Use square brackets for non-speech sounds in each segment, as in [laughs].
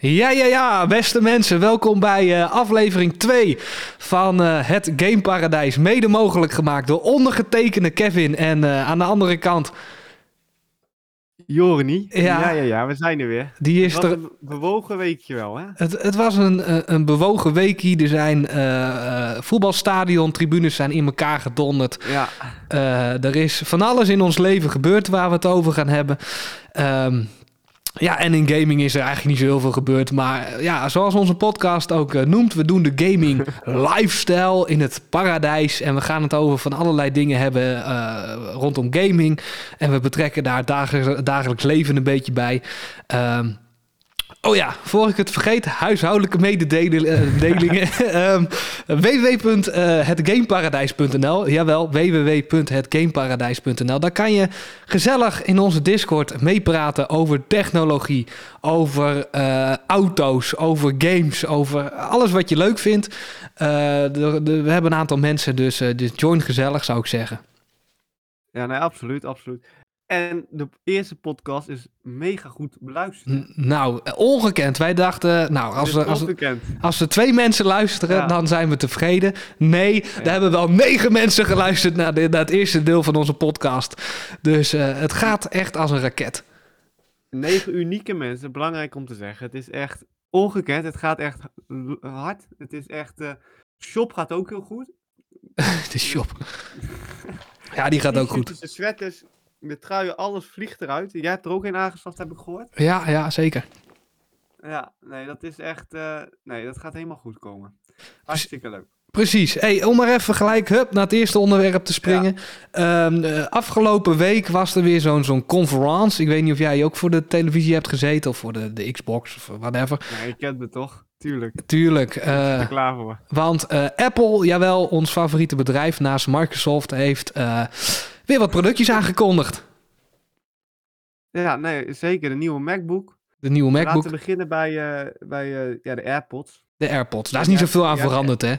Ja, ja, ja, beste mensen, welkom bij uh, aflevering 2 van uh, het Gameparadijs. Mede mogelijk gemaakt door ondergetekende Kevin en uh, aan de andere kant... Jorni. Ja. ja, ja, ja, we zijn er weer. Die is het was er... een bewogen weekje wel, hè? Het, het was een, een bewogen weekje. Er zijn voetbalstadion, tribunes zijn in elkaar gedonderd. Ja. er is van alles in ons leven gebeurd waar we het over gaan hebben. Um, ja, en in gaming is er eigenlijk niet zo heel veel gebeurd. Maar eh, ja, zoals onze podcast ook uh, noemt, we doen de gaming [laughs] lifestyle in het paradijs. En we gaan het over van allerlei dingen hebben uh, rondom gaming. En we betrekken daar dagelijks, dagelijks leven een beetje bij. Um, Oh ja, voor ik het vergeet, huishoudelijke mededelingen. um, [laughs] www.hetgameparadijs.nl Jawel, www.hetgameparadijs.nl Daar kan je gezellig in onze Discord meepraten over technologie, over uh, auto's, over games, over alles wat je leuk vindt. Uh, de, de, we hebben een aantal mensen, dus, uh, dus join gezellig zou ik zeggen. Ja, nee, absoluut, absoluut. En de eerste podcast is mega goed beluisterd. nou, ongekend. Wij dachten, nou, als, we, als, als er twee mensen luisteren, dan zijn we tevreden. Nee, ja. er hebben wel negen mensen geluisterd naar, de, naar, het eerste deel van onze podcast. Dus uh, het gaat echt als een raket. Negen unieke mensen, belangrijk om te zeggen. Het is echt ongekend. Het gaat echt hard. Het is echt. Uh, shop gaat ook heel goed. [laughs] de shop. ja, die gaat ook goed. De sweaters, de truien, alles vliegt eruit. Jij hebt er ook een aangeschaft, heb ik gehoord. Ja, ja, zeker. Ja, nee, dat is echt... Uh, nee, dat gaat helemaal goed komen. Hartstikke leuk. Precies. Hey, om maar even gelijk hup, naar het eerste onderwerp te springen. Ja. Um, uh, afgelopen week was er weer zo'n zo'n conference. Ik weet niet of jij ook voor de televisie hebt gezeten of voor de, de Xbox of whatever. Nee, ik ken me toch. Tuurlijk. Tuurlijk. Uh, ik ben er klaar voor. Want uh, Apple, jawel, ons favoriete bedrijf naast Microsoft, heeft weer wat productjes aangekondigd. Ja, nee, zeker. De nieuwe MacBook. De nieuwe MacBook. Laten we beginnen bij, uh, bij uh, ja, de AirPods. De AirPods. Daar is niet zoveel aan veranderd, hè?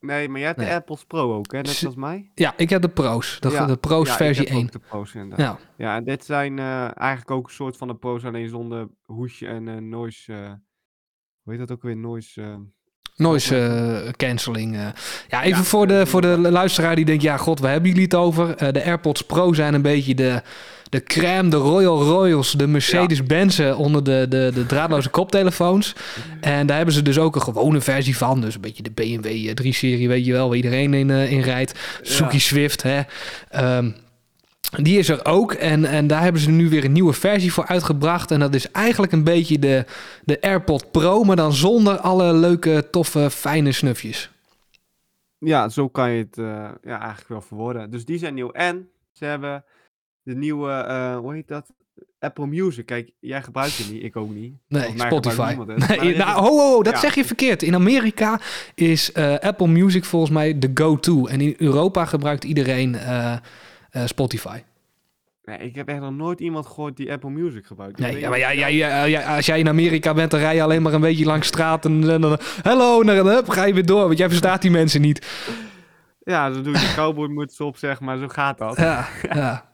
Nee, maar jij hebt nee. de AirPods Pro ook, hè? Net zoals mij. Ja, ik heb de Pro's. De, ja. de Pro's ja, versie ik heb 1. Ook de Pro's inderdaad. Ja. ja, en dit zijn uh, eigenlijk ook een soort van de Pro's, alleen zonder hoesje en noise... hoe heet dat ook weer? Noise... Noise uh, cancelling. Uh. Ja, even ja, voor, de, voor de luisteraar die denkt... ja, god, waar hebben jullie het over? Uh, de AirPods Pro zijn een beetje de, de crème, de Royal Royals... de Mercedes-Benzen onder de, de, de draadloze koptelefoons. En daar hebben ze dus ook een gewone versie van. Dus een beetje de BMW 3-serie, weet je wel... waar iedereen in, in rijdt. Suzuki ja. Swift, hè. Um, die is er ook en, en daar hebben ze nu weer een nieuwe versie voor uitgebracht. En dat is eigenlijk een beetje de, de AirPod Pro, maar dan zonder alle leuke, toffe, fijne snufjes. Ja, zo kan je het uh, ja, eigenlijk wel verwoorden. Dus die zijn nieuw. En ze hebben de nieuwe, uh, hoe heet dat? Apple Music. Kijk, jij gebruikt het niet, ik ook niet. Nee, Spotify. Nee, nou, ho, ho, dat ja. zeg je verkeerd. In Amerika is uh, Apple Music volgens mij de go-to. En in Europa gebruikt iedereen Spotify. Nee, ik heb echt nog nooit iemand gehoord die Apple Music gebruikt. Nee, ja, maar jij, jij, jij, als jij in Amerika bent, dan rij je alleen maar een beetje langs straat en, en dan... Hallo, hup, ga je weer door, want jij verstaat die mensen niet. Ja, dan doe je de cowboymuts op, zeg maar, zo gaat dat. Ja, [laughs] ja.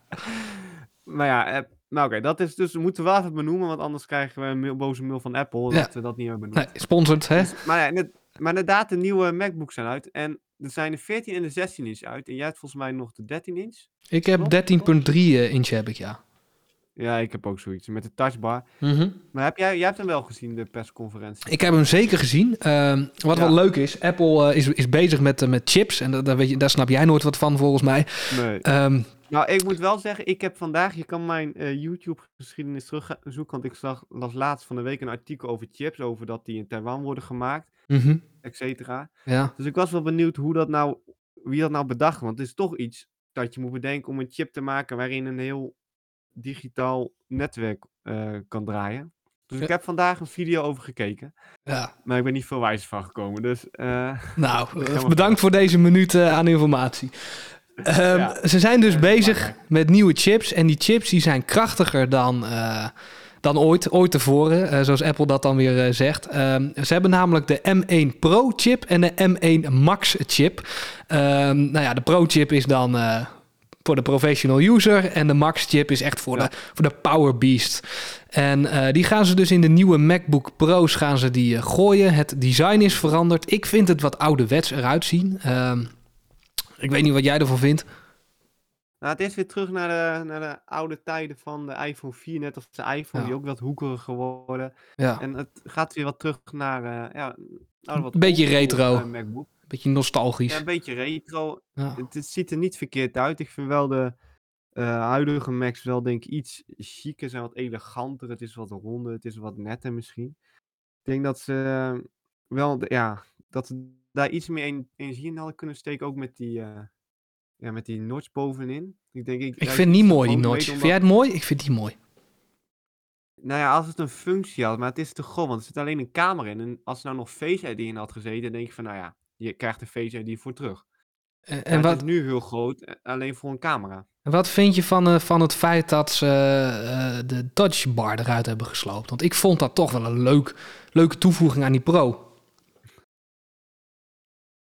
nou ja, nou oké, okay, dat is dus, we moeten wel even benoemen, want anders krijgen we een boze mail van Apple ja. dat we dat niet hebben benoemd. Nee, sponsored, hè? Dus, maar, ja, net, maar inderdaad, de nieuwe MacBooks zijn uit en er zijn de 14 en de 16 inch uit. En jij hebt volgens mij nog de 13 inch. Ik heb 13.3 inch heb ik, ja. Ja, ik heb ook zoiets met de touchbar. Mm -hmm. Maar heb jij, jij hebt hem wel gezien, de persconferentie? Ik heb hem zeker gezien. Uh, wat ja. wel leuk is, Apple uh, is, is bezig met, uh, met chips. En daar, weet je, daar snap jij nooit wat van, volgens mij. Nee. Um, nou, ik moet wel zeggen, ik heb vandaag, je kan mijn YouTube-geschiedenis terugzoeken, want ik zag, las laatst van de week een artikel over chips, over dat die in Taiwan worden gemaakt, -hmm. et cetera. Ja. Dus ik was wel benieuwd hoe dat nou, wie dat nou bedacht, want het is toch iets dat je moet bedenken om een chip te maken waarin een heel digitaal netwerk uh, kan draaien. Dus ja. ik heb vandaag een video over gekeken. Ja. Maar ik ben niet veel wijzer van gekomen. Dus, uh, [laughs] nou, bedankt voor deze minuut aan informatie. Ja. Ze zijn dus bezig met nieuwe chips. En die chips die zijn krachtiger dan, dan ooit, ooit tevoren. Uh, zoals Apple dat dan weer uh, zegt. Um, ze hebben namelijk de M1 Pro chip en de M1 Max chip. Um, nou ja, de Pro chip is dan voor de professional user. En de Max-chip is echt voor, Ja. de, voor de power beast. En eh, die gaan ze dus in de nieuwe MacBook Pro's gaan ze die eh, gooien. Het design is veranderd. Ik vind het wat ouderwets eruit zien. Ehm, ik weet niet wat jij ervan vindt. Nou, het is weer terug naar de, naar de oude tijden van de iPhone 4, net als de iPhone, Ja. die ook wat hoekerig geworden. Ja, En het gaat weer wat terug naar, eh, ja, nou, wat beetje retro. eh, MacBook. beetje nostalgisch. Ja, een beetje retro. Ja. Het, het ziet er niet verkeerd uit. Ik vind wel de eh, huidige Macs wel denk ik iets chiquer, zijn wat eleganter. Het is wat ronder, het is wat netter misschien. Ik denk dat ze wel, ja, dat ze daar iets meer en- energie in hadden kunnen steken, ook met die, ja, met die notch bovenin. Ik denk, ik, Ik vind niet mooi die notch. Vind jij het mooi? Ik vind die mooi. Nou ja, als het een functie had, maar het is te groot, want er zit alleen een camera in. En als er nou nog Face ID in had gezeten, dan denk ik van, nou ja, je krijgt de Face ID voor terug. En, En en het wat, is nu heel groot, eh, alleen voor een camera. En wat vind je van, eh, van het feit dat ze eh, de touchbar eruit hebben gesloopt? Want ik vond dat toch wel een leuk, leuke toevoeging aan die Pro.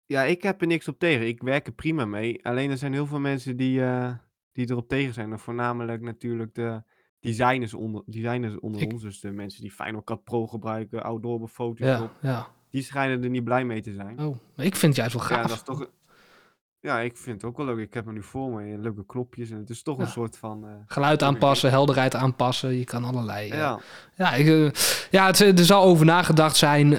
Ja, ik heb er niks op tegen. Ik werk er prima mee. Alleen er zijn heel veel mensen die, eh, die erop tegen zijn. En voornamelijk natuurlijk de designers onder, designers onder Ik- ons. Dus de mensen die Final Cut Pro gebruiken, outdoor foto's Ja, op. ja. Die schijnen er niet blij mee te zijn. Oh, maar ik vind het juist wel Ja, gaaf. dat is toch... Ja, ik vind het ook wel leuk. Ik heb hem nu voor me. en Leuke knopjes. En het is toch Ja. een soort van... eh, Geluid aanpassen, helderheid aanpassen. Je kan allerlei. eh, ja. Ja, ik, eh, ja het, er zal over nagedacht zijn.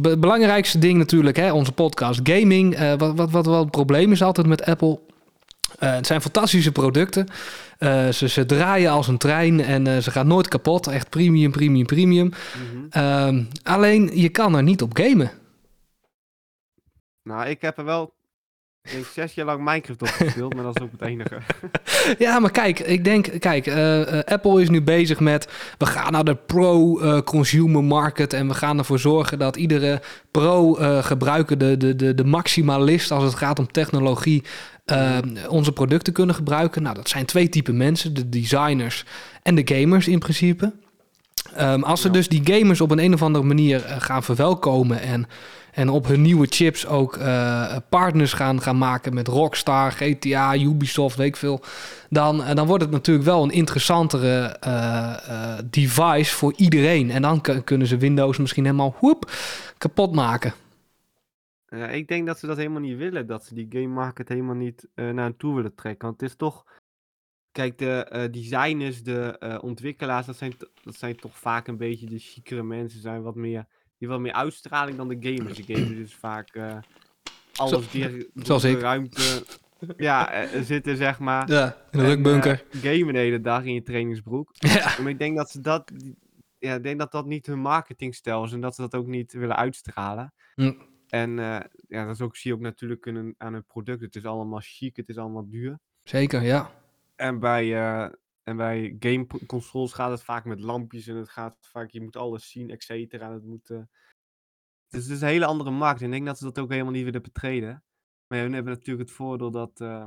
Be- belangrijkste ding natuurlijk, hè, onze podcast. Gaming. wat, wat, wat wel het probleem is altijd met Apple. Het zijn fantastische producten. Ze, ze draaien als een trein en ze gaan nooit kapot. Echt premium, premium, premium. mhm. Ehm, alleen, je kan er niet op gamen. Nou, ik heb er wel... Ik denk zes jaar lang Minecraft op gespeeld, maar dat is ook het enige. [laughs] Ja, maar kijk, ik denk, kijk, eh, eh, Apple is nu bezig met, we gaan naar de pro-consumer market en we gaan ervoor zorgen dat iedere pro-gebruiker, de, de, de, de maximalist als het gaat om technologie, eh, onze producten kunnen gebruiken. Nou, dat zijn twee typen mensen, de designers en de gamers in principe. Ehm, als ze Ja. dus die gamers op een, een of andere manier eh, gaan verwelkomen en, en op hun nieuwe chips ook eh, partners gaan, gaan maken met Rockstar, GTA, Ubisoft, weet ik veel, dan, eh, dan wordt het natuurlijk wel een interessantere eh, device voor iedereen. En dan kun- kunnen ze Windows misschien helemaal whoop, kapot maken. Ik denk dat ze dat helemaal niet willen. Dat ze die game market helemaal niet naar toe willen trekken. Want het is toch. Kijk, de designers, de ontwikkelaars, dat zijn, dat zijn toch vaak een beetje de chicere mensen. Zijn wat meer, die wat meer uitstraling dan de gamers. De gamers is vaak eh, alles die [laughs] zoals de ik. ruimte ja, eh, zitten, zeg maar. Ja, in de En, rukbunker. eh, gamen de hele dag in je trainingsbroek. [laughs] ja. Maar ik denk dat ze dat. Ja, ik denk dat dat niet hun marketingstijl is en dat ze dat ook niet willen uitstralen. Hm. En eh, ja, dat is ook, zie je ook natuurlijk in hun- aan hun product. Het is allemaal chic, het is allemaal duur. Zeker, ja. En bij, eh en bij game consoles gaat het vaak met lampjes en het gaat vaak, je moet alles zien, et cetera. Het moet, eh, dus het is een hele andere markt. En ik denk dat ze dat ook helemaal niet willen betreden. Maar ja, hun hebben natuurlijk het voordeel dat, eh,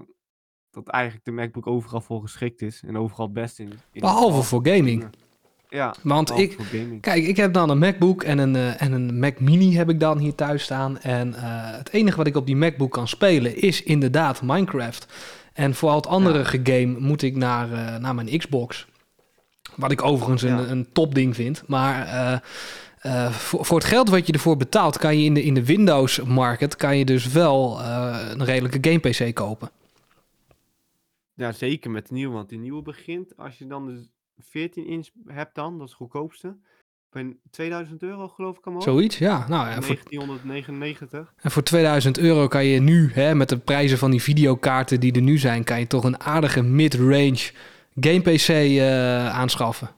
dat eigenlijk de MacBook overal voor geschikt is. En overal het best in. in Behalve voor gaming. Ja, Want ik. Kijk, ik heb dan een MacBook en een, eh, en een Mac Mini heb ik dan hier thuis staan. En eh, het enige wat ik op die MacBook kan spelen is inderdaad Minecraft. En voor al het andere game moet ik naar, eh, naar mijn Xbox. Wat ik overigens een, een topding vind. Maar eh, eh, voor, voor het geld wat je ervoor betaalt, kan je in de, in de Windows market kan je dus wel een redelijke game PC kopen. Ja, zeker met de nieuwe. Want die nieuwe begint, als je dan de 14 inch hebt dan, dat is het goedkoopste. Bij 2000 euro geloof ik allemaal. Zoiets, ja. Nou, ja, voor, 1999. En voor 2000 euro kan je nu, hè, met de prijzen van die videokaarten die er nu zijn, kan je toch een aardige mid-range game PC eh, aanschaffen.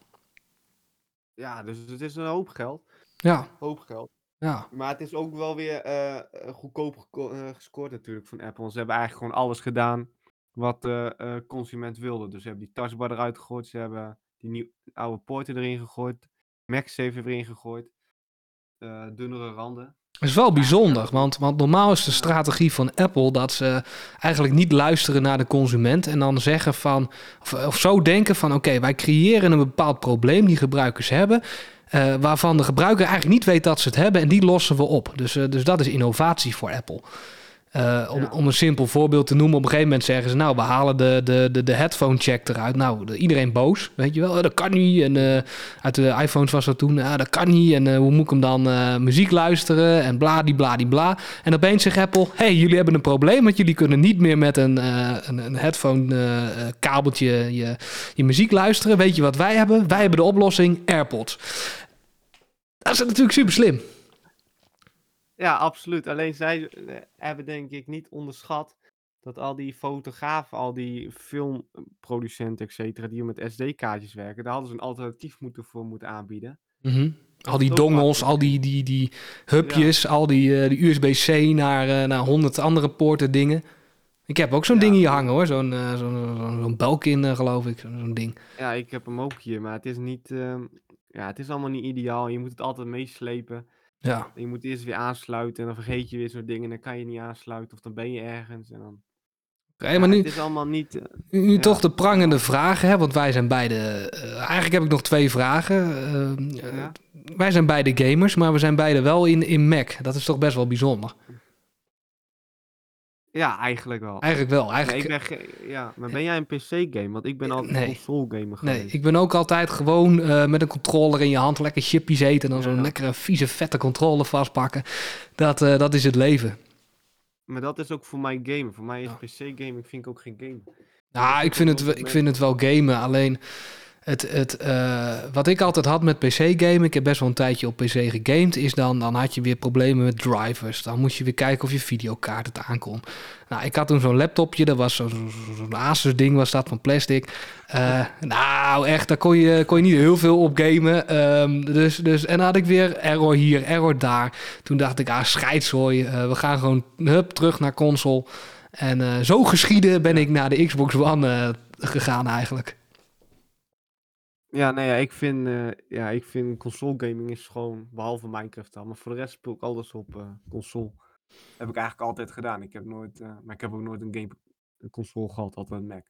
Ja, dus het is een hoop geld. Ja, Hoop geld. ja. Maar het is ook wel weer eh, goedkoop eh, gescoord natuurlijk van Apple. Want ze hebben eigenlijk gewoon alles gedaan wat de consument wilde. Dus ze hebben die taskbar eruit gegooid. Ze hebben die nieuwe oude poorten erin gegooid. MagSafe erin gegooid. eh, dunnere randen. Het is wel bijzonder, want, want normaal is de strategie van Apple dat ze eigenlijk niet luisteren naar de consument en dan zeggen van, of, of zo denken van oké, wij creëren een bepaald probleem die gebruikers hebben, eh, waarvan de gebruiker eigenlijk niet weet dat ze het hebben en die lossen we op. Dus, eh, dus dat is innovatie voor Apple. Eh, om, Ja. om een simpel voorbeeld te noemen, op een gegeven moment zeggen ze... nou, we halen de, de, de, de headphone check eruit. Nou, de- iedereen boos, weet je wel. Eh, dat kan niet. En eh, uit de iPhones was dat toen, ah, dat kan niet. En eh, hoe moet ik hem dan muziek luisteren? En bladibladibla. En opeens zegt Apple, hey, jullie hebben een probleem... want jullie kunnen niet meer met een, een, een headphone kabeltje je, je muziek luisteren. Weet je wat wij hebben? Wij hebben de oplossing AirPods. Dat is natuurlijk super slim. Ja, absoluut. Alleen zij eh, hebben denk ik niet onderschat dat al die fotografen, al die filmproducenten, et cetera, die met SD-kaartjes werken, daar hadden ze een alternatief moeten voor moeten aanbieden. Mhm. Al die dongels, al die, die, die hubjes, al die, eh, die USB-C naar, eh, naar 100 andere poorten dingen. Ik heb ook zo'n Ja. ding hier hangen hoor, zo'n eh, zo'n zo'n zo'n Belkin eh, geloof ik, zo'n zo'n ding. Ja, ik heb hem ook hier, maar het is niet, ehm, ja, het is allemaal niet ideaal. Je moet het altijd meeslepen. Ja. Je moet eerst weer aansluiten en dan vergeet je weer zo'n ding en dan kan je niet aansluiten of dan ben je ergens en dan... Oké, maar nu, Het is allemaal niet... eh, nu, ja. toch de prangende vragen, hè, want wij zijn beide... eh, eigenlijk heb ik nog twee vragen. Eh, eh, Ja. Wij zijn beide gamers, maar we zijn beide wel in, in Mac. Dat is toch best wel bijzonder. Ja, eigenlijk wel. Eigenlijk wel. Nee, Eigenlijk, ik ben ge- ja, maar ben jij een PC-game? Want ik ben altijd Nee. een console-gamer geweest. Nee, ik ben ook altijd gewoon eh, met een controller in je hand lekker chippies eten en dan zo'n lekkere vieze vette controller vastpakken. Dat, eh, dat is het leven. Maar dat is ook voor mij gamen. Voor mij is Ja. PC-gaming vind ik ook geen game. Nou, ik vind, het, wel- ik vind het wel gamen. Alleen het, het, eh, wat ik altijd had met PC-gamen, ik heb best wel een tijdje op PC gegamed, is dan, dan had je weer problemen met drivers. Dan moest je weer kijken of je videokaart het aankon. Nou, ik had toen zo'n laptopje, dat was zo- zo- zo'n Asus-ding, was dat van plastic. Eh, nou, echt, daar kon je, kon je niet heel veel op gamen. Ehm, dus, dus, en dan had ik weer error hier, error daar. Toen dacht ik, ah, scheidzooi, eh, we gaan gewoon hup, terug naar console. En zo geschieden ben ik naar de Xbox One gegaan eigenlijk. Ja, nee, ja, ik vind, eh, ja, ik vind console-gaming is gewoon, behalve Minecraft dan, maar voor de rest speel ik alles op eh, console. Heb ik eigenlijk altijd gedaan. Ik heb nooit, eh, maar ik heb ook nooit een game een console gehad, altijd een Mac.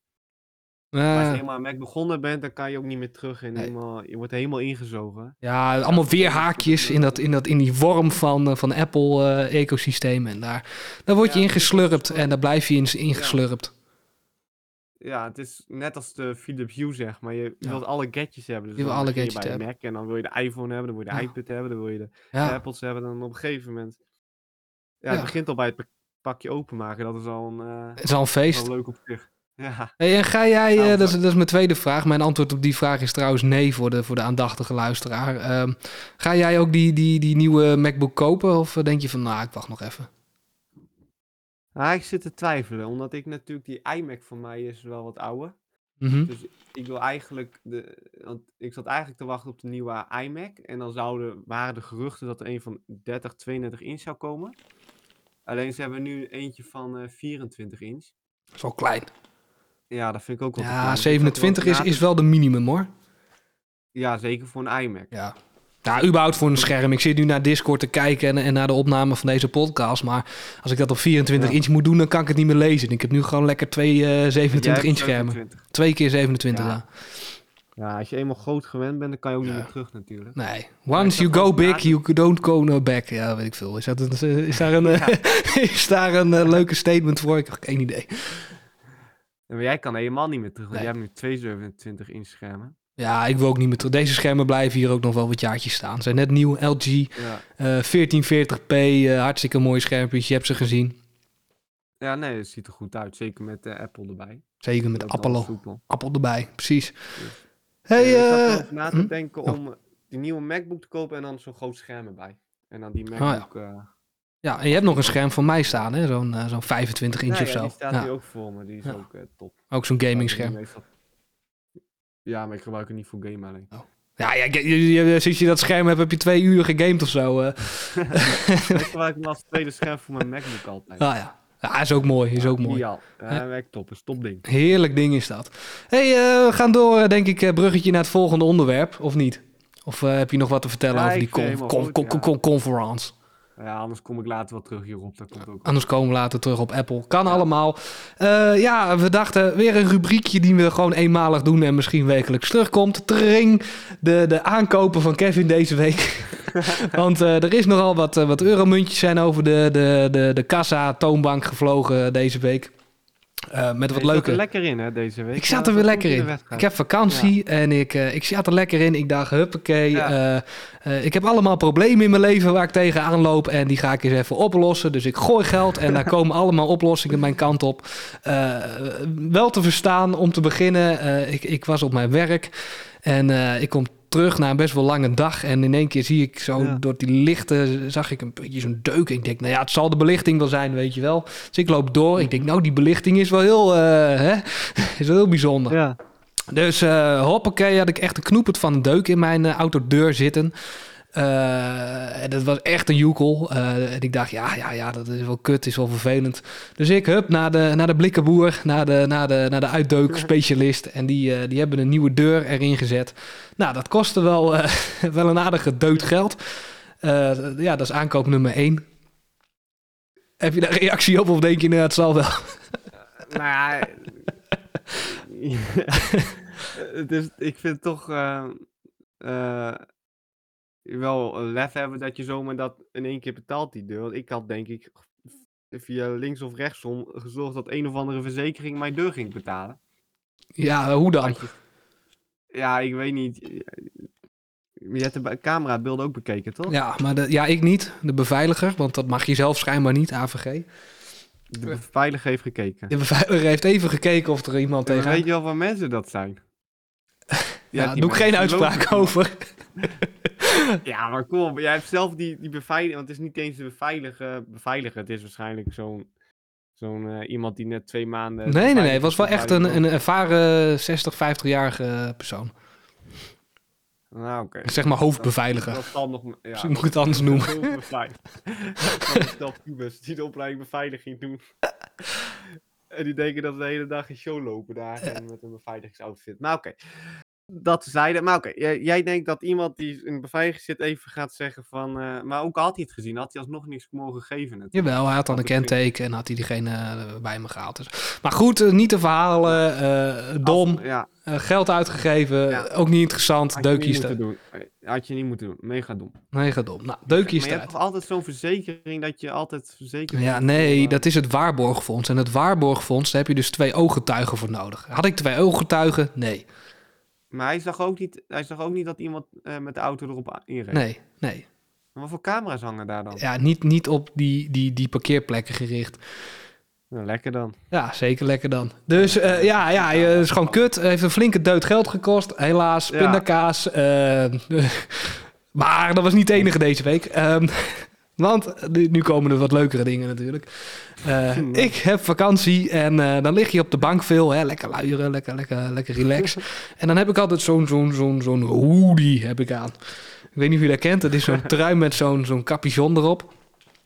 Maar als je Eh, helemaal aan Mac begonnen bent, dan kan je ook niet meer terug. En Nee. helemaal, je wordt helemaal ingezogen. ja, allemaal weer haakjes in, dat, in, dat, in die vorm van, eh, van Apple-ecosysteem. en daar, daar word je Ja, in dat is geslurpt gewoon- en daar blijf je in, in geslurpt. Ja, het is net als de Philips Hue, zeg maar. Je, Ja. wilt alle gadgets hebben. Dus Je wil alle begin je gadgets bij de hebben. Mac en dan wil je de iPhone hebben, dan wil je de Ja. iPad hebben, dan wil je de Ja, Apples hebben. Dan op een gegeven moment... Ja, het begint al bij het pak- pakje openmaken. Dat is al een, eh, het is al een feest. wel leuk op zich. Ja. Hey, en ga jij, eh, dat, is, maar- dat is mijn tweede vraag. Mijn antwoord op die vraag is trouwens nee voor de, voor de aandachtige luisteraar. Ehm, ga jij ook die, die, die nieuwe MacBook kopen? Of eh, denk je van, nou, ik wacht nog even? Ah, ik zit te twijfelen, omdat ik natuurlijk die iMac van mij is wel wat ouder. Mhm. Dus ik wil eigenlijk, de, want ik zat eigenlijk te wachten op de nieuwe iMac. En dan zouden, waren de geruchten dat er een van 30, 32 inch zou komen. Alleen ze hebben nu eentje van eh 24 inch. Dat is wel klein. Ja, dat vind ik ook wel te. Ja, Dus ik zat er wel 27 is, na te- is wel de minimum hoor. Ja, zeker voor een iMac. Ja. Ja, überhaupt voor een scherm. Ik zit nu naar Discord te kijken en, en naar de opname van deze podcast. Maar als ik dat op 24 Ja. inch moet doen, dan kan ik het niet meer lezen. Ik heb nu gewoon lekker twee eh, Jij 27 hebt inch schermen. 27. Twee keer 27, ja. Ja. Ja, als je eenmaal groot gewend bent, dan kan je ook niet meer terug natuurlijk. Nee. Once you go big, you don't go no back. Ja, weet ik veel. Is, dat een, is daar een, eh, [laughs] is daar een eh, leuke statement voor? Ik heb geen idee. En jij kan helemaal niet meer terug, want Nee. jij hebt nu twee 27 inch schermen. Ja, ik wil ook niet meer terug. Deze schermen blijven hier ook nog wel wat jaartjes staan. Ze zijn net nieuw. LG Ja. eh 1440p. eh, hartstikke mooie schermpjes. Je hebt ze gezien. ja, nee, het ziet er goed uit. Zeker met eh, Apple erbij. Zeker met Apple. Appel erbij. Precies. Dus, Hey, Eh, ik zat eh, na te hm? denken om die nieuwe MacBook te kopen en dan zo'n groot scherm erbij. En dan die ja. MacBook... eh, Ja, en je hebt nog een scherm van mij staan, hè? Zo'n eh, zo'n 25 inch nou of ja, zo. die staat hier ook voor me. Die is ook eh, top. ook zo'n gaming scherm. Ja, maar ik gebruik het niet voor game alleen. Ja, ja je, je, je- sinds je dat scherm hebt, heb je twee uur gegamed of zo. eh. [laughs] ik gebruik hem als tweede scherm voor mijn MacBook altijd. Ah ja. ja, is ook mooi. Is ook mooi. Ja, Ja. werkt top. Is top ding. Heerlijk ding is dat. hey, eh, we gaan door, eh, denk ik, bruggetje naar het volgende onderwerp, of niet? Of heb je nog wat te vertellen Ja, over die con con- con- conference? Ja, anders kom ik later wel terug hierop. Dat komt ook. Anders komen we later terug op Apple. Kan allemaal. Eh, ja, we dachten weer een rubriekje die we gewoon eenmalig doen en misschien wekelijks terugkomt. Tring, de, de aankopen van Kevin deze week. [laughs] Want eh, er is nogal wat, eh, wat euromuntjes zijn over de, de, de, de kassa toonbank gevlogen deze week. Uh, met wat leuke... er lekker in, hè, deze week. Ik zat er weer lekker in. Ik heb vakantie en ik, eh, ik zat er lekker in. Ik dacht, huppakee. Ja. eh, ik heb allemaal problemen in mijn leven waar ik tegenaan loop. En die ga ik eens even oplossen. Dus ik gooi geld en daar [laughs] komen allemaal oplossingen mijn kant op. Wel te verstaan om te beginnen. ik, ik was op mijn werk en ik kom terug na een best wel lange dag. En in één keer zie ik zo Ja. door die lichten, zag ik een beetje zo'n deuk. Ik denk, nou ja, het zal de belichting wel zijn, weet je wel. Dus ik loop door. Ik denk, nou, die belichting is wel heel, eh, hè, [laughs] is wel heel bijzonder. Ja. Dus eh hoppakee, had ik echt een knoepert van een deuk in mijn eh, autodeur zitten. En dat was echt een joekel. Eh, en ik dacht, ja, ja, ja, dat is wel kut, is wel vervelend. Dus ik, hup, naar de, naar de blikkenboer, naar de, naar de, naar de uitdeukspecialist. En die, eh, die hebben een nieuwe deur erin gezet. Nou, dat kostte wel, [laughs] wel een aardige deut geld. Ja, dat is aankoop nummer één. Heb je daar reactie op of denk je, nou, het zal wel? nou ja... [laughs] [laughs] het is, ik vind toch... wel een lef hebben dat je zomaar dat in één keer betaalt, die deur. Want ik had denk ik via links of rechtsom gezorgd dat een of andere verzekering mijn deur ging betalen. Ja, hoe dan? Je- Ja, ik weet niet. Je hebt de camerabeelden ook bekeken, toch? Ja, maar de, ja, ik niet. De beveiliger, want dat mag je zelf schijnbaar niet, AVG. De beveiliger heeft gekeken. De beveiliger heeft even gekeken of er iemand tegen... weet je wel waar mensen dat zijn? [laughs] Ja, doe ik geen uitspraak over. [laughs] [laughs] Ja, maar kom op. Jij hebt zelf die, die beveiliger... Want het is niet eens de beveiliger. beveiliger. Het is waarschijnlijk zo'n... Zo'n eh, iemand die net twee maanden... Nee, nee, nee. Het was wel echt een, een ervaren 60, 50-jarige persoon. Nou, oké. Zeg maar hoofdbeveiliger. Dat zal nog... Ja, Misschien moet ik het anders noemen. Stel pubers [laughs] die de opleiding beveiliging doen. [laughs] En die denken dat ze de hele dag een show lopen daar en met een beveiligingsoutfit. Maar oké. Dat zeiden. Maar oké, jij, jij denkt dat iemand die in beveiliging zit even gaat zeggen van... eh, maar ook al had hij het gezien, had hij alsnog niks mogen geven. natuurlijk. Jawel, hij had dan een kenteken en had hij diegene eh, bij me gehaald. Dus. Maar goed, eh, niet te verhalen. eh, dom. Ja, geld uitgegeven. Ja. ook niet interessant. had je niet Deukjes eruit. doen. Had je niet moeten doen. Mega dom. Nee, ga dom. Nou, deukjes Maar je hebt altijd zo'n verzekering dat je altijd verzekerd Ja, nee, dat is het waarborgfonds. En het waarborgfonds, daar heb je dus twee ooggetuigen voor nodig. Had ik twee ooggetuigen? Nee. Maar hij zag ook niet, hij zag ook niet dat iemand eh, met de auto erop inreed. Nee, nee. Maar Wat voor camera's hangen daar dan? Ja, niet, niet op die, die, die parkeerplekken gericht. Nou, lekker dan. Ja, zeker lekker dan. Dus eh, ja, ja, het is gewoon kut. Heeft een flinke deut geld gekost. Helaas, Ja. pindakaas. eh, [laughs] maar dat was niet het enige deze week. Ehm, want nu komen er wat leukere dingen natuurlijk. Eh, [laughs] ik heb vakantie en eh, dan lig je op de bank veel. Hè, lekker luieren, lekker, lekker, lekker relax. [laughs] en dan heb ik altijd zo'n zo'n zo'n zo'n hoodie heb ik aan. Ik weet niet of je dat kent. Het is zo'n [laughs] trui met zo'n zo'n capuchon erop.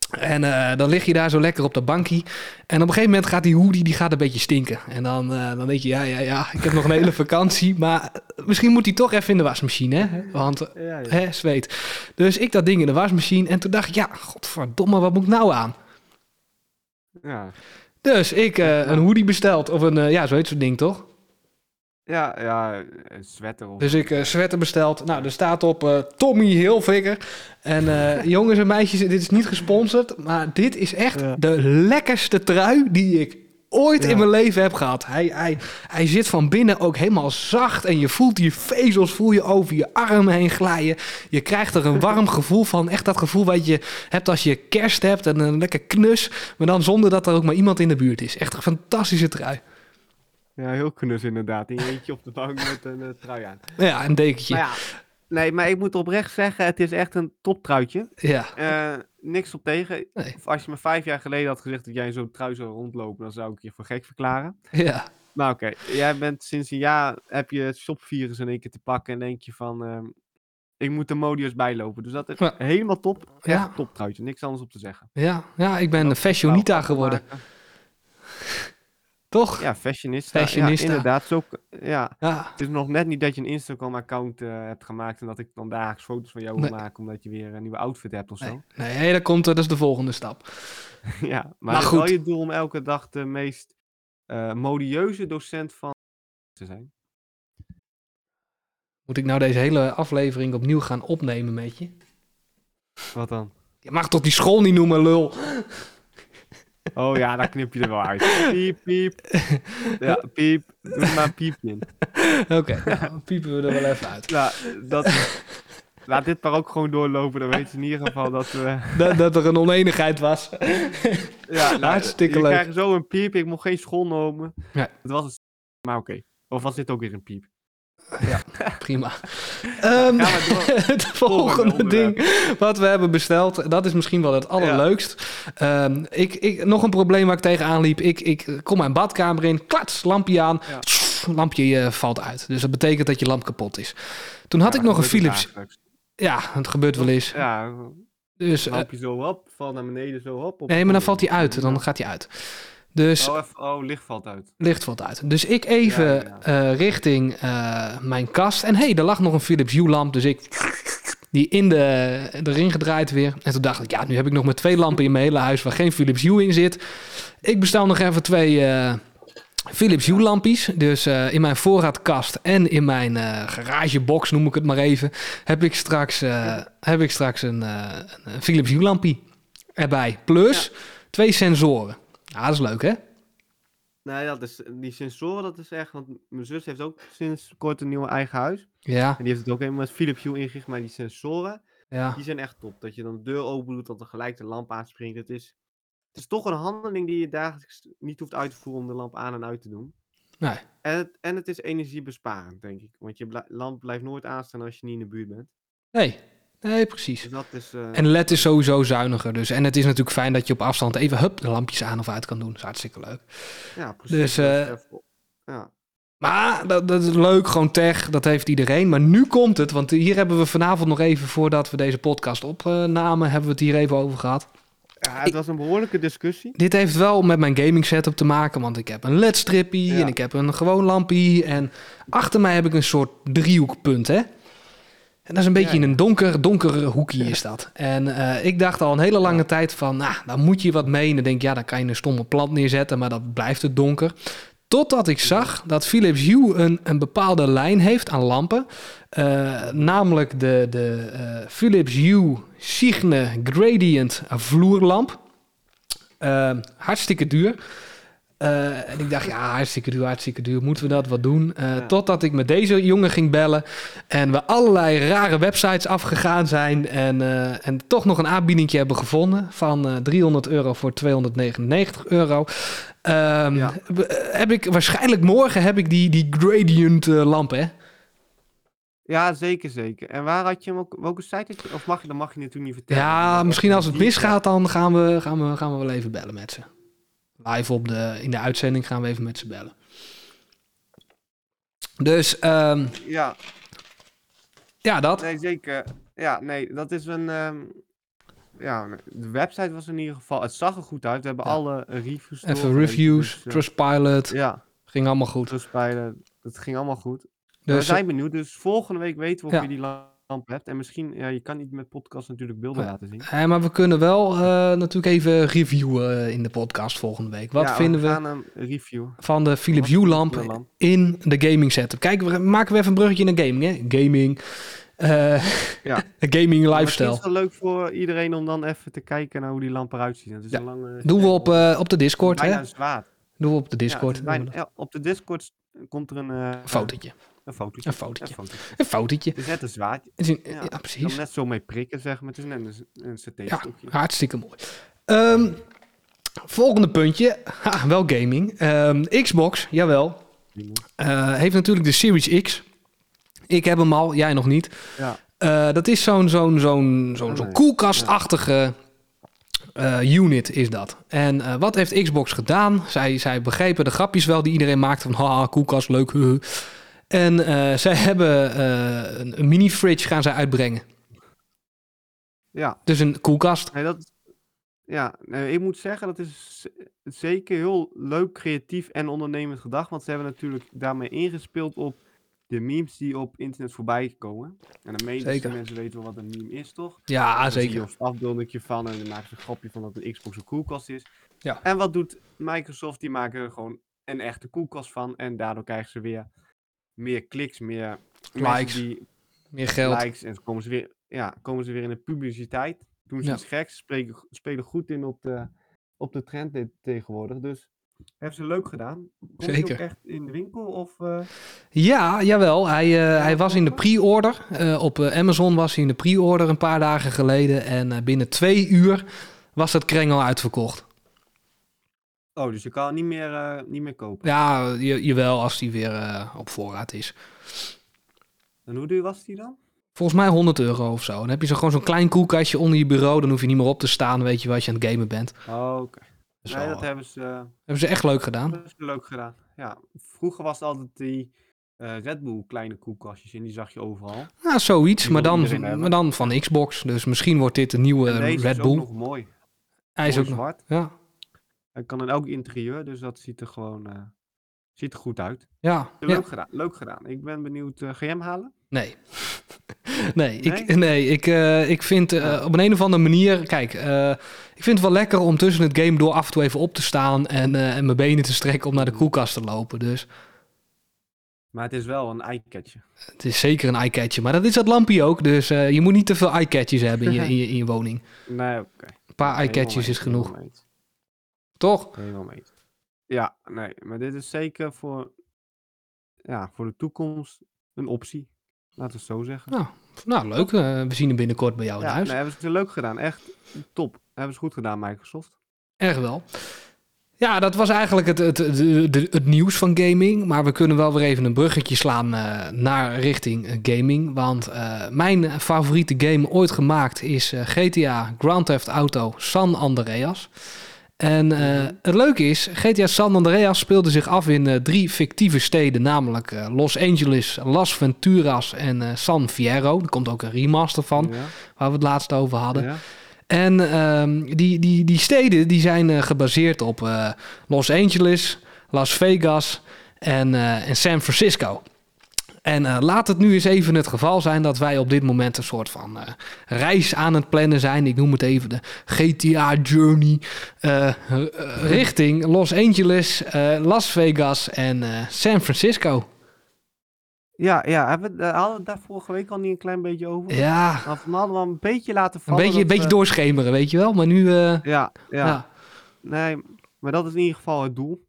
En eh, dan lig je daar zo lekker op de bankie. En op een gegeven moment gaat die hoodie die gaat een beetje stinken. En dan, eh, dan denk je, ja, ja, ja, ik heb nog een hele [laughs] vakantie. Maar misschien moet hij toch even in de wasmachine, hè? Want, Ja, ja. hè, zweet. Dus ik dat ding in de wasmachine. En toen dacht ik, ja, godverdomme, wat moet ik nou aan? Ja, Dus ik eh, een hoodie besteld. Of een, ja, zo heet zo'n ding, toch? Ja, ja een sweater of... Dus ik eh sweater besteld. Nou, er staat op eh, Tommy Hilfiger. En eh, [laughs] jongens en meisjes, dit is niet gesponsord. Maar dit is echt Ja. de lekkerste trui die ik ooit Ja. in mijn leven heb gehad. Hij, hij, hij zit van binnen ook helemaal zacht. En je voelt die vezels voel je over je armen heen glijden. Je krijgt er een [laughs] warm gevoel van. Echt dat gevoel wat je hebt als je kerst hebt. En een lekker knus. Maar dan zonder dat er ook maar iemand in de buurt is. Echt een fantastische trui. Ja, heel knus inderdaad. In je eentje op de bank [laughs] met een eh, trui aan. Ja, een dekentje. Ja, nee, maar ik moet oprecht zeggen, het is echt een toptruitje. ja. Eh, niks op tegen. Nee. Of als je me vijf jaar geleden had gezegd dat jij in zo'n trui zou rondlopen, dan zou ik je voor gek verklaren. ja. Maar oké, jij bent sinds een jaar, heb je het shopvirus in één keer te pakken en denk je van, ehm, ik moet de modus bijlopen. Dus dat is Ja. helemaal top. Echt Ja. een toptruitje, niks anders op te zeggen. Ja, ja, ik ben een fashionita geworden. Toch? Ja, fashionista. Fashionista. Ja, inderdaad. Zo, ja, Ja. het is nog net niet dat je een Instagram-account eh, hebt gemaakt en dat ik dan dagelijks foto's van jou wil maken omdat je weer een nieuwe outfit hebt of zo. Nee, nee dat, komt, dat is de volgende stap. [laughs] ja, maar, Maar het is wel je doel om elke dag de meest eh, modieuze docent van te zijn. Moet ik nou deze hele aflevering opnieuw gaan opnemen met je? Wat dan? Je mag toch die school niet noemen, lul? Oh ja, daar knip je er wel uit. Piep, piep. [laughs] Ja, piep. Doe maar een piepje in. Oké, nou, dan piepen we er wel even uit. Nou, dat... Laat dit maar ook gewoon doorlopen. Dan weten ze in ieder geval dat we... Dat, dat er een oneenigheid was. Ja, nou, Hartstikke je leuk. krijgt zo een piep. Ik mocht geen school noemen. Ja. Het was een... Maar oké. Of was dit ook weer een piep? [laughs] Prima. Ehm, [laughs] het volgende ding wat we hebben besteld, dat is misschien wel het allerleukst. Ehm, ik, ik, nog een probleem waar ik tegenaan liep. Ik, ik kom mijn badkamer in, klats, lampje aan, Ja. tss, lampje eh, valt uit. Dus dat betekent dat je lamp kapot is. Toen had Ja, ik nog een Philips. Ja, het gebeurt wel eens. Ja, Dus, eh, lampje zo op, valt naar beneden zo op. op nee, maar dan valt hij uit. Dan gaat hij uit. Dus Oh, oh, licht valt uit. licht valt uit. Dus ik even Ja, ja, eh, richting eh, mijn kast. En hé, hey, er lag nog een Philips Hue lamp. Dus ik die in de, erin gedraaid weer. En toen dacht ik, ja, nu heb ik nog maar twee lampen in mijn hele huis waar geen Philips Hue in zit. Ik bestel nog even twee eh, Philips Hue lampjes. Dus in mijn voorraadkast en in mijn garagebox, noem ik het maar even, heb ik straks, heb ik straks een, een Philips Hue lampje erbij. Plus twee sensoren. Ja, dat is leuk, hè? Nee, dat is, die sensoren, dat is echt... Want mijn zus heeft ook sinds kort een nieuw eigen huis. Ja, En die heeft het ook helemaal met Philips Hue ingericht. Maar die sensoren, ja. die zijn echt top. Dat je dan de deur open doet, dat er gelijk de lamp aanspringt. Het is, het is toch een handeling die je dagelijks niet hoeft uit te voeren om de lamp aan en uit te doen. Nee. En het, en het is energiebesparend, denk ik. Want je lamp blijft nooit aanstaan als je niet in de buurt bent. Nee, nee, precies. Dus dat is... eh, En LED is sowieso zuiniger. Dus. En het is natuurlijk fijn dat je op afstand even hup, de lampjes aan of uit kan doen. Dat is hartstikke leuk. ja, precies. dus, eh, ja. Maar dat, dat is leuk, gewoon tech, dat heeft iedereen. Maar nu komt het, want hier hebben we vanavond nog even, voordat we deze podcast opnamen, hebben we het hier even over gehad. ja, het was een behoorlijke discussie. Dit heeft wel met mijn gaming setup te maken, want ik heb een LED-strippie Ja. en ik heb een gewoon lampie. En achter mij heb ik een soort driehoekpunt, hè. En dat is een beetje in een donker, donker hoekje is dat. En eh, ik dacht al een hele lange tijd van, nou, daar moet je wat mee. En dan denk ik, ja, dan kan je een stomme plant neerzetten, maar dan blijft het donker. Totdat ik zag dat Philips Hue een, een bepaalde lijn heeft aan lampen. Eh, namelijk de, de eh, Philips Hue Signe Gradient vloerlamp. Hartstikke duur. Eh, en ik dacht, ja, hartstikke duur, hartstikke duur. Moeten we dat wat doen? Eh, Ja. Totdat ik met deze jongen ging bellen. En we allerlei rare websites afgegaan zijn. En, eh, en toch nog een aanbieding hebben gevonden. Van eh 300 euro voor 299 euro. Ehm, Ja. Heb ik, waarschijnlijk morgen heb ik die, die gradient lamp, hè? Ja, zeker, zeker. En waar had je hem ook? Welke site had je? Of mag je, dat mag je natuurlijk niet vertellen. Ja, misschien als het misgaat, dan gaan we, gaan, we, gaan we wel even bellen met ze. Live op de, in de uitzending gaan we even met ze bellen. Dus ehm, Ja, ja, dat. nee, zeker. Ja, nee, dat is een... ehm, ja, de website was in ieder geval... Het zag er goed uit. We hebben Ja. alle eh, reviews Even doorgelezen, reviews, dus, eh, Trustpilot, Ja, ging allemaal goed. Trustpilot. Het ging allemaal goed. we Dus zijn benieuwd. Dus volgende week weten we of Ja. je die lamp hebt. En misschien... Ja, je kan niet met podcast natuurlijk beelden laten zien. maar we kunnen wel eh, natuurlijk even reviewen eh, in de podcast volgende week. Wat Ja, vinden we een review. van de Philips Hue lamp in de gaming setup? Kijk, we maken we even een bruggetje naar gaming, hè? Gaming. eh, Ja. [laughs] gaming lifestyle. Het is wel leuk voor iedereen om dan even te kijken naar hoe die lamp eruit ziet. Het is Ja. een lange... Doen we op, op de Discord, bijna hè? een zwaard. Doen we op de Discord. bijna- ja, op de Discord komt er een... Een fotootje. Een fotootje. Een fotootje. Een fotootje. Een fotootje. Het is net een zwaardje. Het is een- Ja, ja, Je kan precies. net zo mee prikken, zeg maar. Het is net een, een Ja, hartstikke mooi. Ehm, volgende puntje. [laughs] Ha, wel gaming. Ehm, Xbox, jawel. Eh, heeft natuurlijk de Series X. Ik heb hem al, jij nog niet. Ja. Eh, dat is zo'n zo'n zo'n zo'n koelkastachtige eh, unit is dat. En wat heeft Xbox gedaan? Zij, zij begrepen de grapjes wel die iedereen maakte van haha, koelkast, leuk. [laughs] huh, huh. En eh, zij hebben eh, een, een mini-fridge gaan zij uitbrengen. Ja, Dus een koelkast. nee, dat... Ja, nee, ik moet zeggen, dat is zeker heel leuk, creatief en ondernemend gedacht. Want ze hebben natuurlijk daarmee ingespeeld op de memes die op internet voorbij komen. En de meeste Zeker. mensen weten wel wat een meme is, toch? Ja, Dan zeker. een afbeeldingje van en dan maken ze een grapje van dat de Xbox een koelkast is. Ja. En wat doet Microsoft? Die maken er gewoon een echte koelkast van. En daardoor krijgen ze weer meer kliks, meer Likes. Die, Meer geld. likes. En komen ze, weer, ja, komen ze weer in de publiciteit. Doen ze Ja. iets geks, spelen, spelen goed in op de, op de trend te- tegenwoordig. Dus hebben ze leuk gedaan. Komt Zeker. ook echt in de winkel? Of, eh, Ja, jawel. Hij, eh, hij was in de pre-order. Eh, op Amazon was hij in de pre-order een paar dagen geleden. En binnen twee uur was dat kreng al uitverkocht. Oh, dus je kan niet meer, eh, niet meer kopen. Ja, je, jawel, als die weer eh, op voorraad is. En hoe duur was die dan? Volgens mij 100 euro of zo. Dan heb je zo gewoon zo'n klein koelkastje onder je bureau. Dan hoef je niet meer op te staan, weet je wat je aan het gamen bent. Oh, oké. Dus Nee, wel, dat eh, hebben ze, hebben ze echt leuk gedaan. dat is leuk gedaan. Ja, vroeger was het altijd die Red Bull kleine koelkastjes en die zag je overal. Ja, zoiets, maar dan, maar dan van Xbox. Dus misschien wordt dit een nieuwe Red is Bull. ook nog mooi. Hij is mooi ook nog. zwart. Ja, Hij kan in elk interieur, dus dat ziet er gewoon eh, ziet er goed uit. ja, ja. Leuk gedaan, leuk gedaan. Ik ben benieuwd, eh ga je hem halen? Nee. [laughs] nee, ik, Nee? nee ik, eh, ik vind eh, Ja. op een, een of andere manier... Kijk, eh, ik vind het wel lekker om tussen het game door af en toe even op te staan... en, eh, en mijn benen te strekken om naar de Mm. koelkast te lopen. Dus Maar het is wel een eyecatcher. het is zeker een eyecatcher. Maar dat is dat lampje ook. Dus eh, je moet niet te veel eyecatchers hebben in je, [laughs] in je, in je woning. Nee, oké. Een paar mee, is genoeg. Toch? Helemaal mee. Ja, nee, maar dit is zeker voor, ja, voor de toekomst een optie. Laten we het zo zeggen. Nou, nou leuk. Eh, we zien hem binnenkort bij jou in ja, huis. nee, hebben ze leuk gedaan. Echt top. Hebben ze goed gedaan, Microsoft. Erg wel. Ja, dat was eigenlijk het, het, het, het, nieuws van gaming. Maar we kunnen wel weer even een bruggetje slaan eh, naar richting eh, gaming. Want mijn favoriete game ooit gemaakt is GTA Grand Theft Auto San Andreas. En eh, het leuke is, GTA San Andreas speelde zich af in eh, drie fictieve steden. Namelijk eh, Los Angeles, Las Venturas en San Fierro. Er komt ook een remaster van, Ja, waar we het laatst over hadden. ja. En ehm, die, die, die steden die zijn gebaseerd op Los Angeles, Las Vegas en, en San Francisco. En eh, laat het nu eens even het geval zijn dat wij op dit moment een soort van eh, reis aan het plannen zijn. Ik noem het even de GTA Journey. eh, richting Los Angeles, Las Vegas en San Francisco. Ja, ja. Hebben we, hadden we het daar vorige week al niet een klein beetje over? Ja, we hadden wel een beetje laten een vallen. beetje, een beetje we- doorschemeren, weet je wel. Maar nu, Ja, ja, ja. Nee, maar dat is in ieder geval het doel.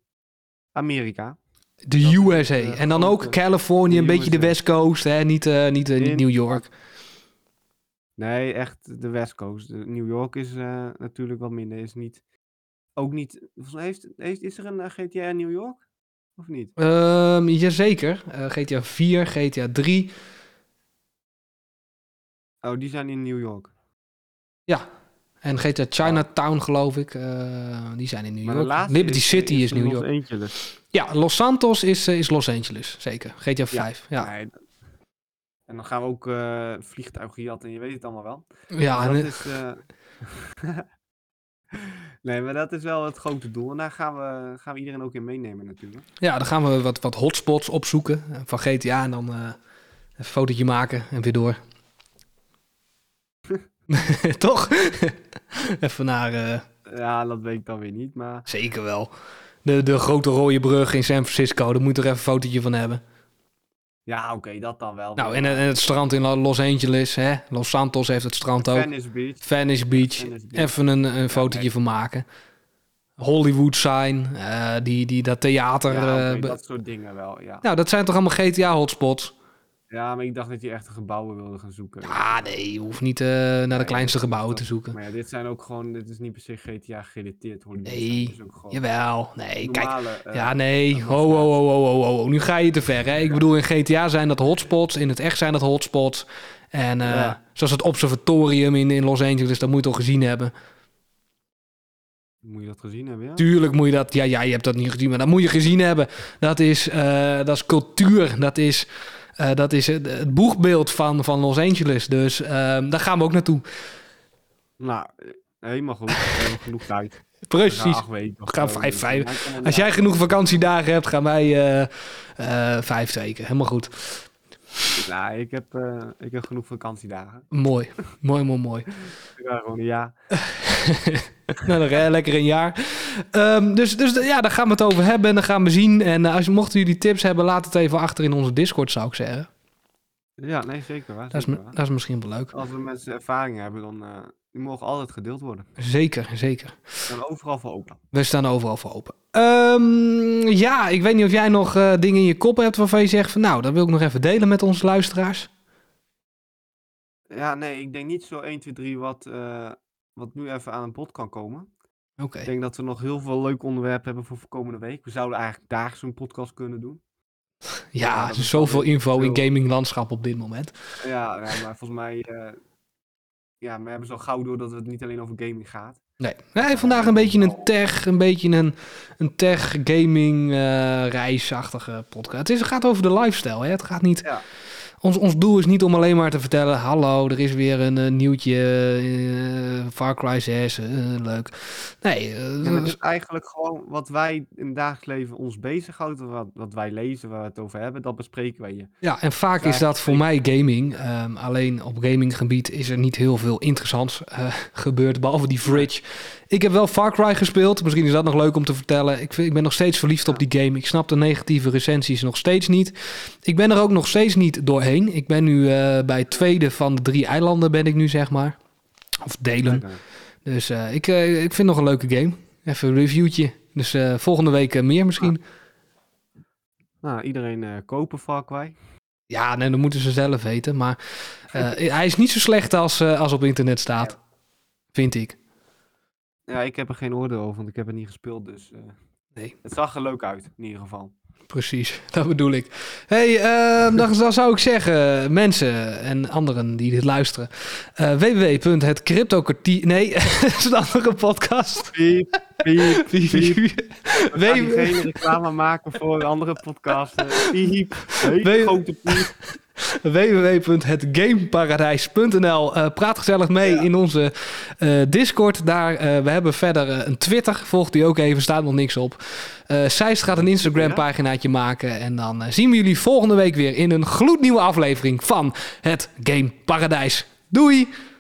Amerika. De Dat USA. en dan ook Californië, een beetje de. West Coast, hè? Niet, eh, niet, eh, niet New York. Nee, echt de West Coast. New York is eh, natuurlijk wat minder. Is niet, ook niet. Heeft, heeft, is er een GTA in New York? Of niet? Ehm jazeker. Eh, GTA 4, GTA 3. Oh, die zijn in New York. En GTA Chinatown, geloof ik. eh, die zijn in New York. Liberty is, City is, New Los York. Angeles. Ja, Los Santos is, eh, is Los Angeles. Zeker. GTA 5. Ja, Nee, en dan gaan we ook eh vliegtuigen jatten en je weet het allemaal wel. ja. En, dat is, [laughs] nee, maar dat is wel het grote doel. En daar gaan we, gaan we iedereen ook in meenemen natuurlijk. ja, dan gaan we wat, wat hotspots opzoeken van GTA. En dan een fotootje maken en weer door. [laughs] Toch? [laughs] Even naar... eh, Ja, dat weet ik dan weer niet, maar... Zeker wel. De, de grote rode brug in San Francisco, daar moet je er even een fotootje van hebben. Ja, oké, dat dan wel. Nou, en, en het strand in Los Angeles, hè? Los Santos heeft het strand ook. Venice Beach. Venice Beach, Venice Beach. even een, een fotootje nee. van maken. Hollywood sign, eh, die, die, dat theater. Ja, eh, dat soort dingen wel, ja. Nou, dat zijn toch allemaal GTA-hotspots? Ja, maar ik dacht dat je echt gebouwen wilde gaan zoeken. Ah, nee, je hoeft niet eh, naar de kleinste gebouwen te zoeken. Maar ja, dit zijn ook gewoon... Dit is niet per se GTA gerelateerd, hoor. Nee, ook gewoon Jawel, nee, kijk. normale... eh, Ja, nee, ho, ho, ho, ho, ho, ho, ho. Nu ga je te ver, hè? Ik bedoel, in GTA zijn dat hotspots, in het echt zijn dat hotspots. En eh, Ja. zoals het observatorium in, in Los Angeles, dat moet je toch gezien hebben. Moet je dat gezien hebben, ja? Tuurlijk moet je dat, ja, ja, je hebt dat niet gezien, maar dat moet je gezien hebben. Dat is, eh, dat is cultuur, dat is, eh, dat is het, het boegbeeld van, van Los Angeles. Dus ehm, daar gaan we ook naartoe. Nou, helemaal goed. Hebben [laughs] genoeg tijd. Precies. gaan vijf- vijf- Als jij genoeg vakantiedagen hebt, gaan wij eh, eh, vijf weken. Helemaal goed. Uit. Nou, ik heb, eh, ik heb genoeg vakantiedagen. Mooi, mooi, mooi, mooi. [laughs] Ga gewoon een jaar. [laughs] nou, dan lekker een jaar. Ehm, dus, dus ja, daar gaan we het over hebben en dan gaan we zien. En eh, als mochten jullie tips hebben, laat het even achter in onze Discord, zou ik zeggen. Ja, nee, zeker waar. Dat is, dat is misschien wel leuk. Als er mensen ervaring hebben, dan eh die mogen altijd gedeeld worden. Zeker, zeker. En overal voor open. We staan overal voor open. Ehm, ja, ik weet niet of jij nog eh, dingen in je kop hebt waarvan je zegt van nou, dat wil ik nog even delen met onze luisteraars. Ja, nee, ik denk niet zo 1, 2, 3 wat, eh, wat nu even aan een bod kan komen. Oké. Ik denk dat we nog heel veel leuke onderwerpen hebben voor komende week. We zouden eigenlijk dagelijks een podcast kunnen doen. Ja, er is zoveel info in gaminglandschap op dit moment. Ja, ja, maar volgens mij... eh, ja, we hebben zo gauw door dat het niet alleen over gaming gaat. Nee, nee vandaag een beetje een tech, een beetje een, een tech gaming eh, reisachtige podcast. Het, is, het gaat over de lifestyle, hè? Het gaat niet... Ja. Ons, ons doel is niet om alleen maar te vertellen... hallo, er is weer een eh, nieuwtje, eh, Far Cry 6, eh, leuk. Nee, Ja, het is eigenlijk gewoon wat wij in het dagelijks leven ons bezighoudt. Wat, wat wij lezen, waar we het over hebben, dat bespreken wij je. Ja, en vaak is dat voor mij gaming. Ehm, alleen op gaminggebied is er niet heel veel interessants [laughs] gebeurd, behalve die fridge. Ik heb wel Far Cry gespeeld. Misschien is dat nog leuk om te vertellen. Ik, vind, ik ben nog steeds verliefd op die game. Ik snap de negatieve recensies nog steeds niet. Ik ben er ook nog steeds niet doorheen. Ik ben nu eh, bij het tweede van de drie eilanden ben ik nu, zeg maar. Of delen. Dus eh, ik, eh, ik vind het nog een leuke game. Even een reviewtje. Dus volgende week meer misschien. Nou, iedereen kopen Far. Ja, nee, dat moeten ze zelf weten. Maar hij is niet zo slecht als, als op internet staat. Vind ik. Ja, ik heb er geen oordeel over, want ik heb het niet gespeeld. Dus Nee. het zag er leuk uit, in ieder geval. Precies, [laughs] dat bedoel ik. hey, ehm, dan, zou ik zeggen, mensen en anderen die dit luisteren. eh www.hetcryptokwartier... Nee, [laughs] dat is een andere podcast. Piep, [laughs] piep, piep. We gaan geen reclame maken voor andere podcasten. Piep, hele Wee- grote piep. www.hetgameparadijs.nl Eh, Praat gezellig mee Ja. in onze eh, Discord. Daar, eh, we hebben verder eh, een Twitter. Volgt die ook even, staat nog niks op. Eh Sijst gaat een Instagram paginaatje maken. En dan eh, zien we jullie volgende week weer in een gloednieuwe aflevering van het Game Paradijs. Doei!